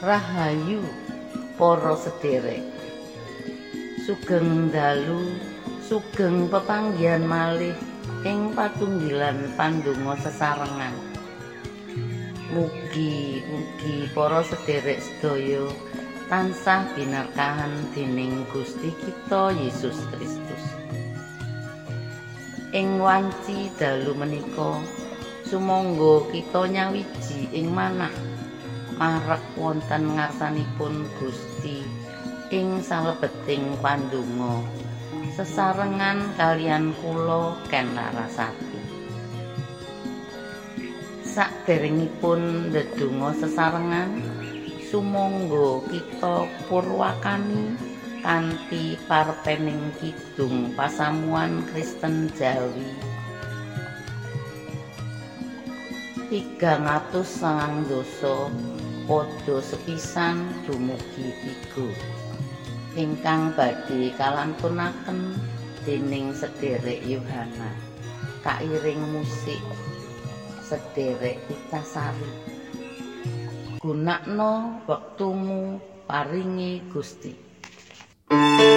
Rahayu para sederek Sugeng dalu sugeng pepanggihan malih ing patunggilan pandonga sesarengan. Mugi mugi para sederek sedaya tansah binarkahan dening Gusti kita Yesus Kristus. Ing wanci dalu menika sumangga kita nyawiji ing manah marek wonten ngarsanipun Gusti ing salebeting pandonga. Sesarengan kalian kula Ken Larasati. Sakderengipun ndedonga sesarengan sumangga kita purwakani kanthi parpening kidung pasamuan Kristen Jawi. Tigang atus sangang dosa padha sepisan dumugi tiga ingkang badhe kalantunaken dening sederek Yohana. Kairing musik sederek Itasari. Gunakno wektumu paringi Gusti. Thank you.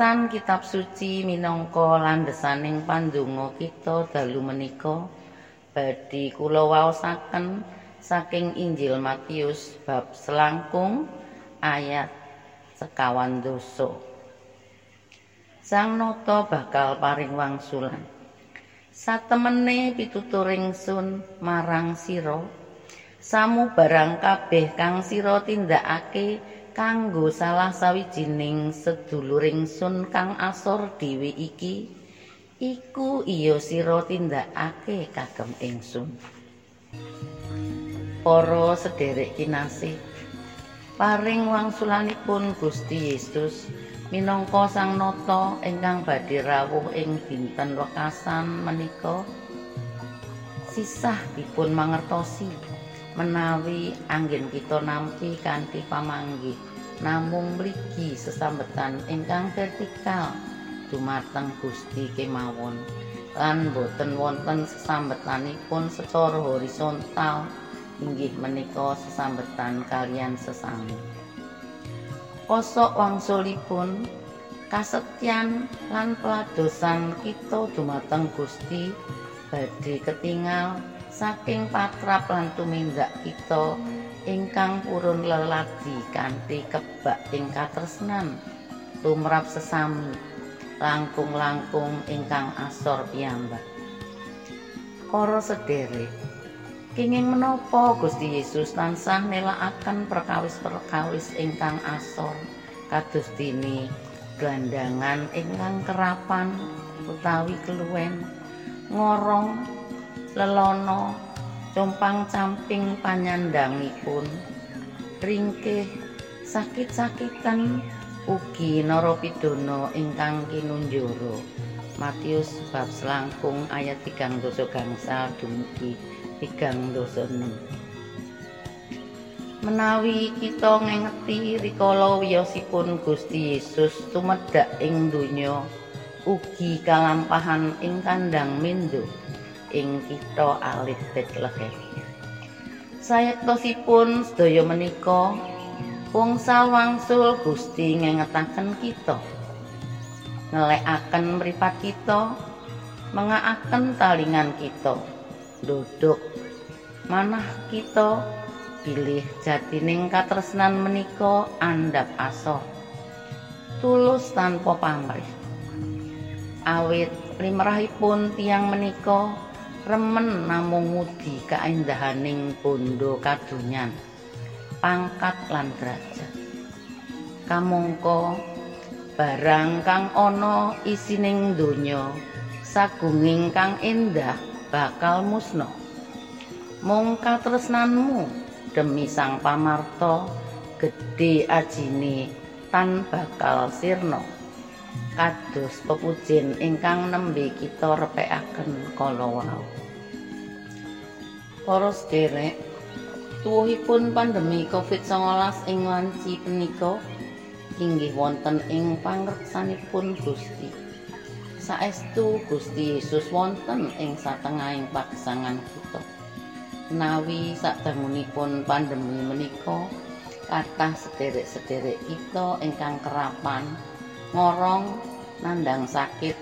Waosan kitab suci minangka landhesaning pandonga kita dalu menika badhe kula waosaken saking Injil Matius bab selangkung ayat sekawan dosa. Sang nata bakal paring wangsulan. Satemene pituturing sun marang sira samu barang kabeh kang sira tindakake kanggo salah sawijining seduluring sun kang asor dhewe iki iku iya sira tindakake kagem ingsun. Para sederek kinasih paring wangsulanipun Gusti Yesus minangka sang nata ingkang badhe rawuh ing dinten wekasan menika sisah dipun mangertosi menawi anggen kita nampi kanthi pamanggih namung mligi sesambetan ingkang vertikal. Dumateng Gusti kemawon. Lan boten wonten sesambetanipun secara horizontal inggih menika sesambetan kalian sesami. Kosok wangsulipun kasetyan lan peladosan kita dumateng Gusti badhe ketingal saking patrap lan tumindak kita ingkang purun leladi kanthi kebak ing katresnan tumrap sesami langkung-langkung ingkang asor piyambak. Para sederek kenging menapa Gusti Yesus tansah nelakaken perkawis-perkawis ingkang asor kados dini gelandangan ingkang kerapan utawi keluwen ngorong lelono compang camping panyandangipun. Ringkih sakit-sakitan ugi naropidana ingkang kinunjara. Matius bab selangkung ayat 3 dosa gangsal dumugi 3 dosa 6 menawi kita ngengeti rikala wiyosipun Gusti Yesus tumedhak ing donya ugi kalampahan ing kandang mindo ing kitha alit Bethlehem. Sayektosipun sedaya menika wangsul wangsul Gusti ngengetaken kita. Ngelekaken mripat kita, mengaaken talingan kita. Duduk manah kita pilih jatining katresnan menika andhap asor. Tulus tanpa pamrih. Awit limrahipun tiang menika remen namung mudi kaendahaning bondo kadunyan pangkat lan derajat. Kamangka barang kang ana isining donya sagunging kang endah bakal musna mung katresnanmu demi sang pamarta gedhe ajine tan bakal sirna kados pepujin ingkang nembe kita repekaken kala wau. Para sederek, tuwuhipun pandemi Covid-19 ing wanci punika inggih wonten ing pangreksanipun Gusti. Saestu Gusti Yesus wonten ing satengahing pagesangan kita. Nawi sadangunipun pandemi menika kathah sederek-sederek kita ingkang kerapan ngorong nandang sakit.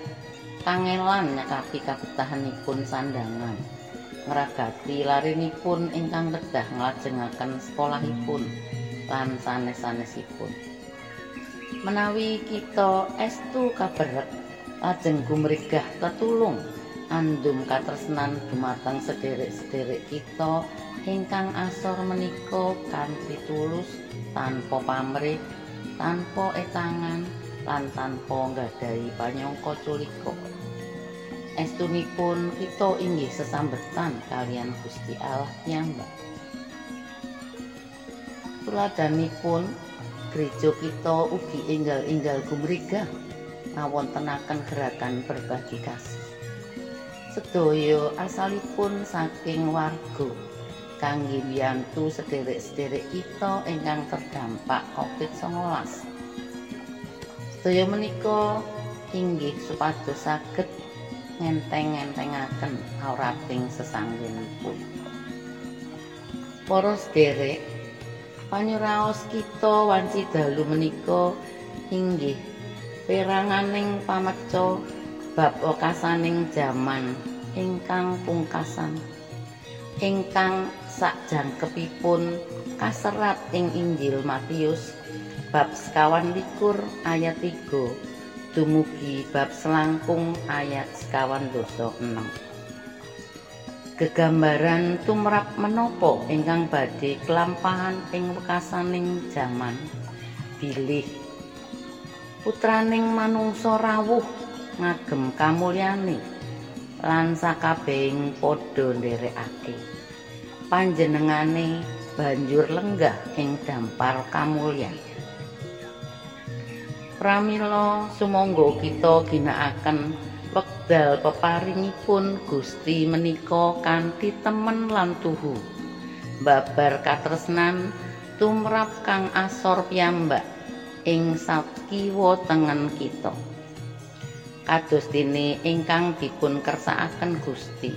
Kangelan nyekapi kabetahanipun sandangan. Ngragati larinipun ingkang kedah nglajengaken sekolahipun lan sanes-sanesipun. Menawi kita estu kaberet lajeng gumregah tetulung andum katresnan dumateng sederek-sederek kita ingkang asor menika kanthi tulus tanpa pamrih tanpa etangan lan tanpa nggadahi panyangka culika. Estunipun kita inggih sesambetan kalian Gusti Allah piyambak. Tuladanipun gereja kita ugi enggal-enggal gumregah ngawontenaken gerakan berbagi kasih. Sedaya asalipun saking warga kangge mbiyantu sederek-sederek kita ingkang terdampak COVID-19. Sedaya menika inggih supados saged ngenteng-entengaken awrating sesanggenipun. Para sederek, panyuraos kita wanci dalu menika inggih peranganing pameca bab wekasaning jaman ingkang pungkasan ingkang sakjangkepipun kaserat ing Injil Matius bab sekawan likur ayat 3 dumugi bab selangkung ayat sekawan dosa 6 gegambaran tumrap menopo ingkang badhe kelampahan ing wekasaning jaman? Bilih. Putraning manungsa rawuh ngagem kamulyane lan sakabehing padha nderekake panjenengane banjur lenggah ing dampar kamulyan pramila sumangga kita ginakaken wekdal peparingipun Gusti menika kanthi temen lan tuhu babar katresnan tumrap kang asor piyambak ing sakiwa tengen kita kados dene ingkang dipun kersakaken Gusti.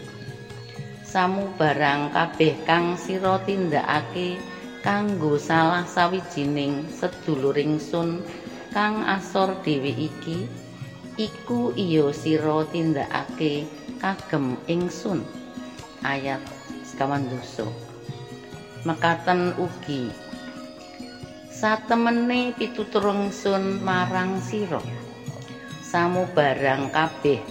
Samu barang kabeh kang sira tindakake kanggo salah sawijining seduluring sun kang asor dhewe iki iku iya sira tindakake kagem ingsun. Ayat sekawan dosa. Mekaten ugi satemene pituturung sun marang sira. samu barang kabeh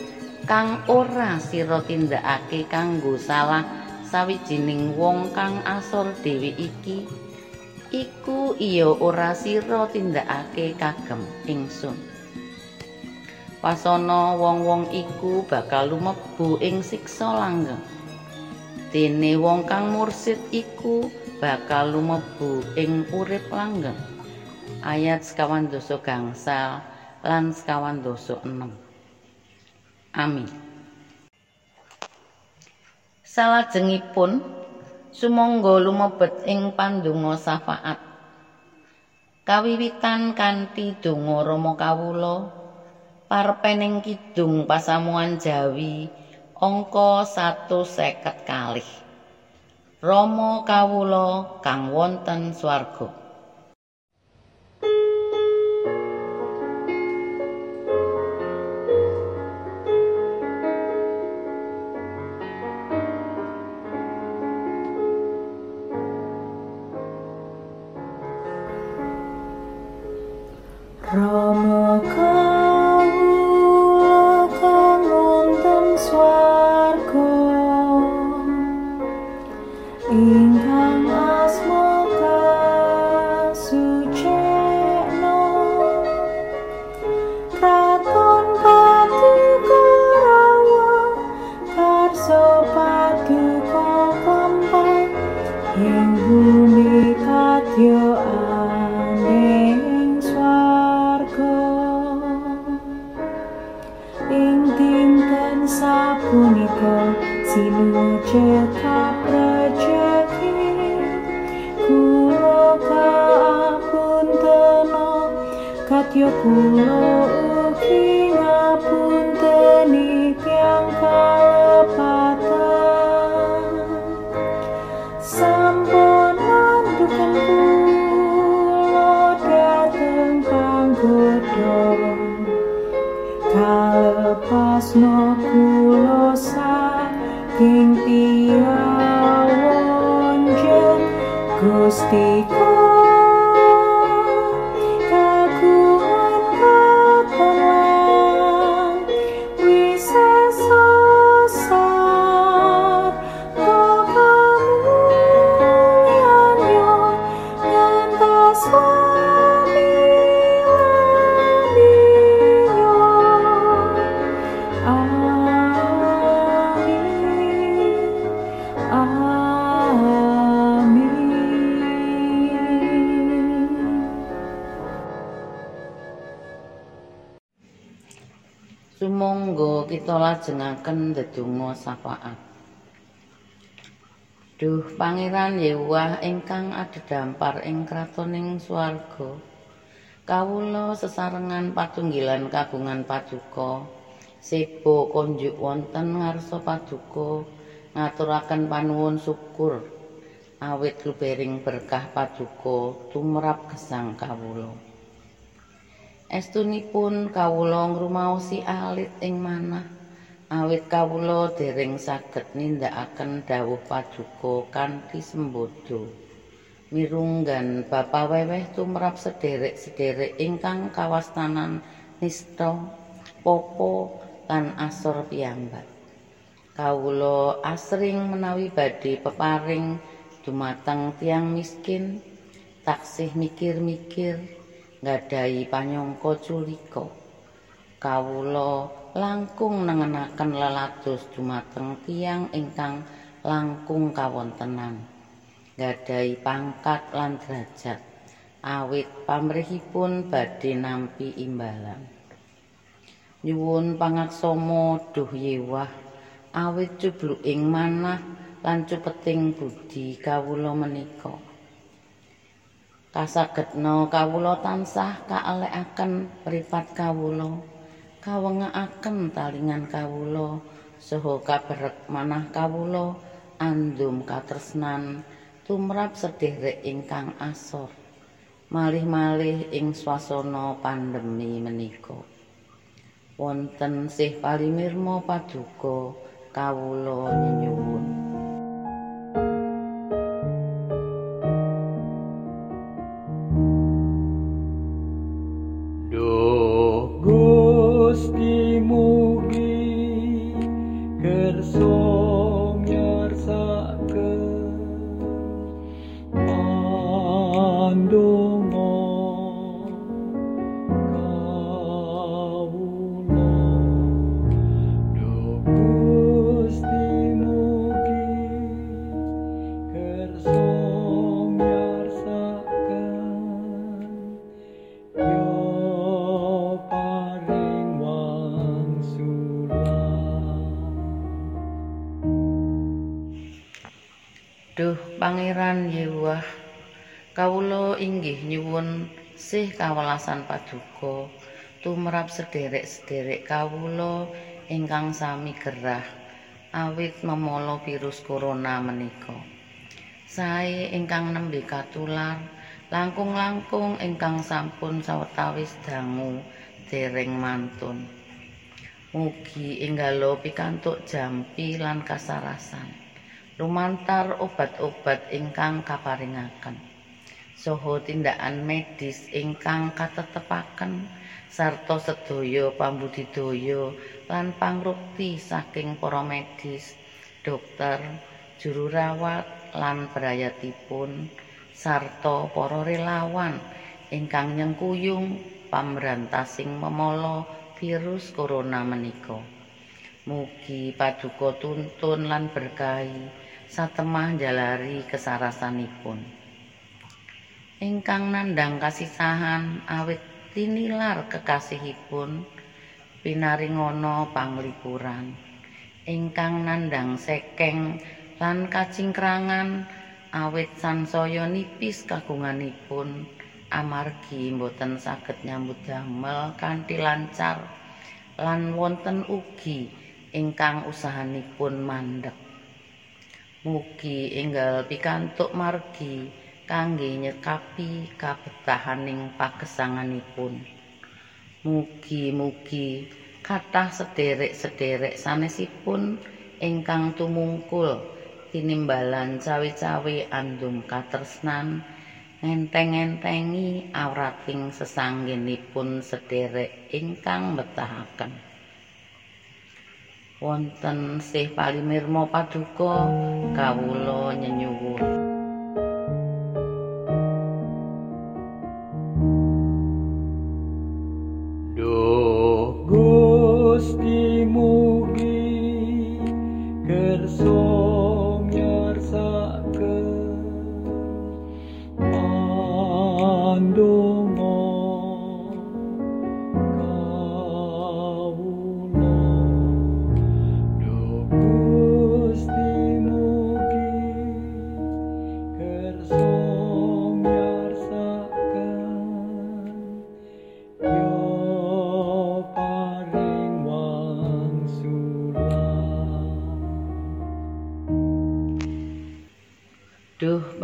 kang ora sira tindakake kanggo salah sawijining wong kang asor dhewe iki iku iya ora sira tindakake kagem ingsun wasana wong-wong iku bakal lumebu ing siksa langgeng dene wong kang mursid iku bakal lumebu ing urip langgeng ayat sekawan dosa gangsal lan sekawan dosa enem. Amin. Salajengipun sumangga lumebet ing pandonga syafaat. Kawiwitan kanthi donga Rama kawula parpening kidung pasamuan Jawi angka 150 kalih. Rama kawula kang wonten swarga. Rama cut your pull lajengaken ndedonga syafaat. Duh Pangeran Yewah ingkang adhedhampar ing kratoning swarga. Kawula sesarengan patunggilan kagungan paduka. Sebo konjuk wonten ngarsa paduka ngaturaken panuwun syukur awit lubering berkah paduka tumrap gesang kawula. Estunipun kawula ngrumaosi alit ing manah awit kawula dereng saged nindakaken dawuh paduka kanthi sembodo. Mirunggan Bapak Weweh tumrap sederek-sederek ingkang kawastanan nista popo lan asor piyambak. Kawula asring menawi badhe peparing dumateng tiang miskin taksih mikir-mikir nggadahi panyangka culika kawula langkung nengenaken lelados dumateng tiyang ingkang langkung kawontenan. Nggadahi pangkat lan derajat. Awit pamrihipun badhe nampi imbalan. Nyuwun pangaksama duh yewah awit cubluking manah lan cupeting budi kawula menika. Kasagedna kawula tansah kaalekaken pripat kawula kawengaaken talingan kawula. Saha kaberek manah kawula andum katresnan. Tumrap sederek ingkang asor. Malih-malih ing swasana pandemi menika. Wonten sih palimirma paduka kawula nyuwun Pangeran kawelasan paduka tumrap sederek-sederek kawula ingkang sami gerah awit memolo virus corona menika. Sae ingkang nembe katular langkung-langkung ingkang sampun sawetawis dangu dereng mantun. Mugi enggalo pikantuk jampi lan kasarasan. Lumantar obat-obat ingkang kaparingaken saha tindakan medis ingkang katetepaken sarta sedaya pambudidaya lan pangrukti saking para medis dokter juru rawat lan perayatipun sarta para relawan ingkang nyengkuyung pamrantasing memolo virus corona menika. Mugi paduka tuntun lan berkahi satemah jalari kesarasanipun ingkang nandhang kasisahan awit tinilar kekasihipun pinaringana panglipuran. Ingkang nandhang sekeng lan kacingkrangan awit sansaya nipis kagunganipun. Amargi mboten saged nyambut damel kanthi lancar lan wonten ugi ingkang usahanipun mandheg. Mugi enggal pikantuk margi kangge nyekapi kabetahaning pagesanganipun. Mugi-mugi kathah sederek-sederek sanesipun ingkang tumungkul tinimbalan cawe-cawe andum katresnan ngenteng-entengi awrating sesanggenipun sederek ingkang betahaken. wonten sih palimirma paduka kawula nyenyuwun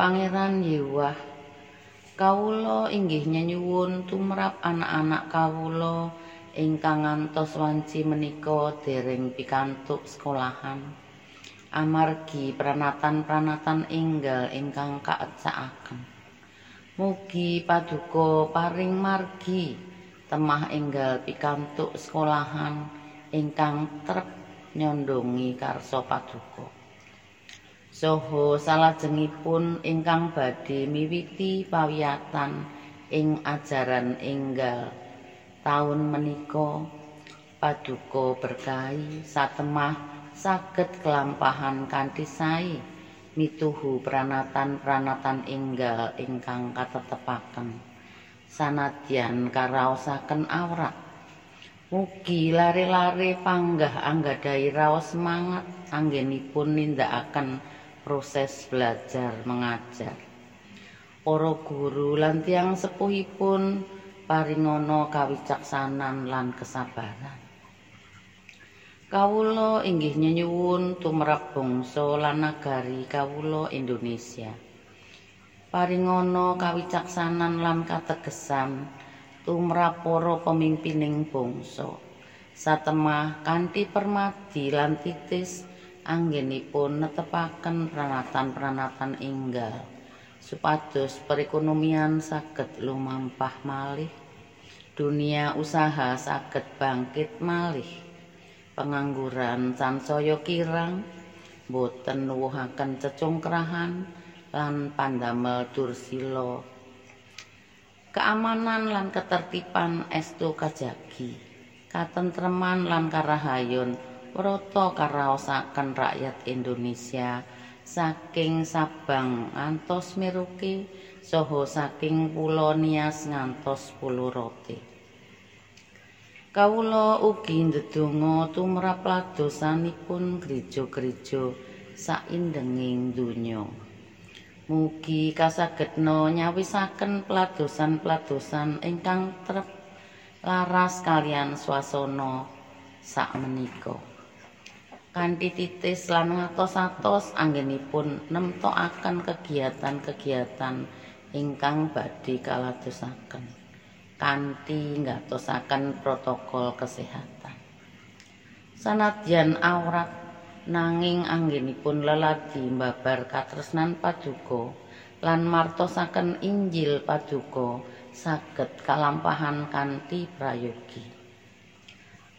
Pangeran Yewah Kawula inggih nyuwun tumrap anak-anak kawula ingkang ngantos wanci menika dereng pikantuk sekolahan. Amargi pranatan-pranatan enggal ingkang kaecakaken. Mugi paduka paring margi temah enggal pikantuk sekolahan ingkang trep nyondongi karso paduka. Soho salajengipun ingkang badhe miwiti pawiyatan ing ajaran enggal. Taun menika paduka berkahi satemah saged kelampahan kanthi sae mituhu pranatan-pranatan enggal ingkang katetepaken. Sanadyan karaosaken awrak. Mugi lare-lare panggah anggadhahi raos semangat anggenipun nindakaken proses belajar mengajar. Para guru lan tiyang sepuhipun paringana kawicaksanan lan kesabaran. Kawula inggih nyuwun tumrap bangsa lan nagari kawula Indonesia. Paringana kawicaksanan lan kategesan tumrap para pemimpining bangsa. Satemah kanthi permadi lan titis anggenipun netepaken pranatan-pranatan enggal supados perekonomian saged lumampah malih dunia usaha saged bangkit malih. Pengangguran sansaya kirang boten nuwuhaken cecungkrahan lan pandamel dursila. Keamanan lan ketertiban estu kajagi katentreman lan karahayun Proto karaosaken rakyat Indonesia saking Sabang ngantos Merauke saha saking Pulo Nias ngantos Pulo Rote. Kawula ugi ndedonga tumrap ladosanipun gereja-gereja saindenging donya. Mugi kasagedna nyawisaken peladosan-peladosan ingkang trep laras kalian swasana sak menika. Kanthi titis lan ngatos-atos anggenipun nemtokaken kegiatan-kegiatan ingkang badhe kaladosaken. Kanthi ngatosaken protokol kesehatan. Sanadyan awrat nanging anggenipun leladi mbabar katresnan paduka lan martosaken Injil paduka saged kalampahan kanthi prayogi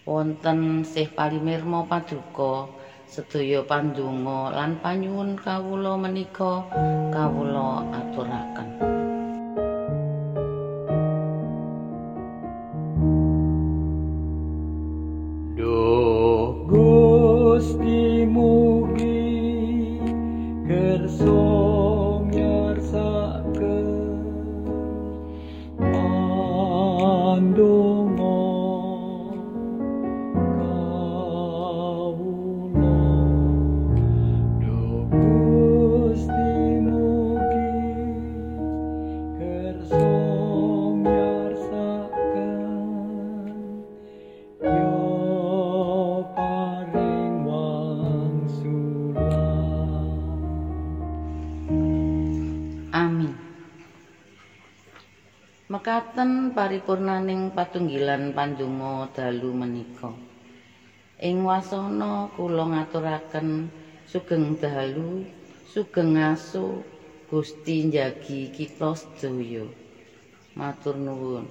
wonten sih palimirma paduka sedaya pandonga lan panyuwun kawula menika kawula aturaken paripurnaning patunggilan pandonga dalu menika. Ing wasana kula ngaturaken sugeng dalu sugeng asu Gusti njagi kita sedaya. Matur nuwun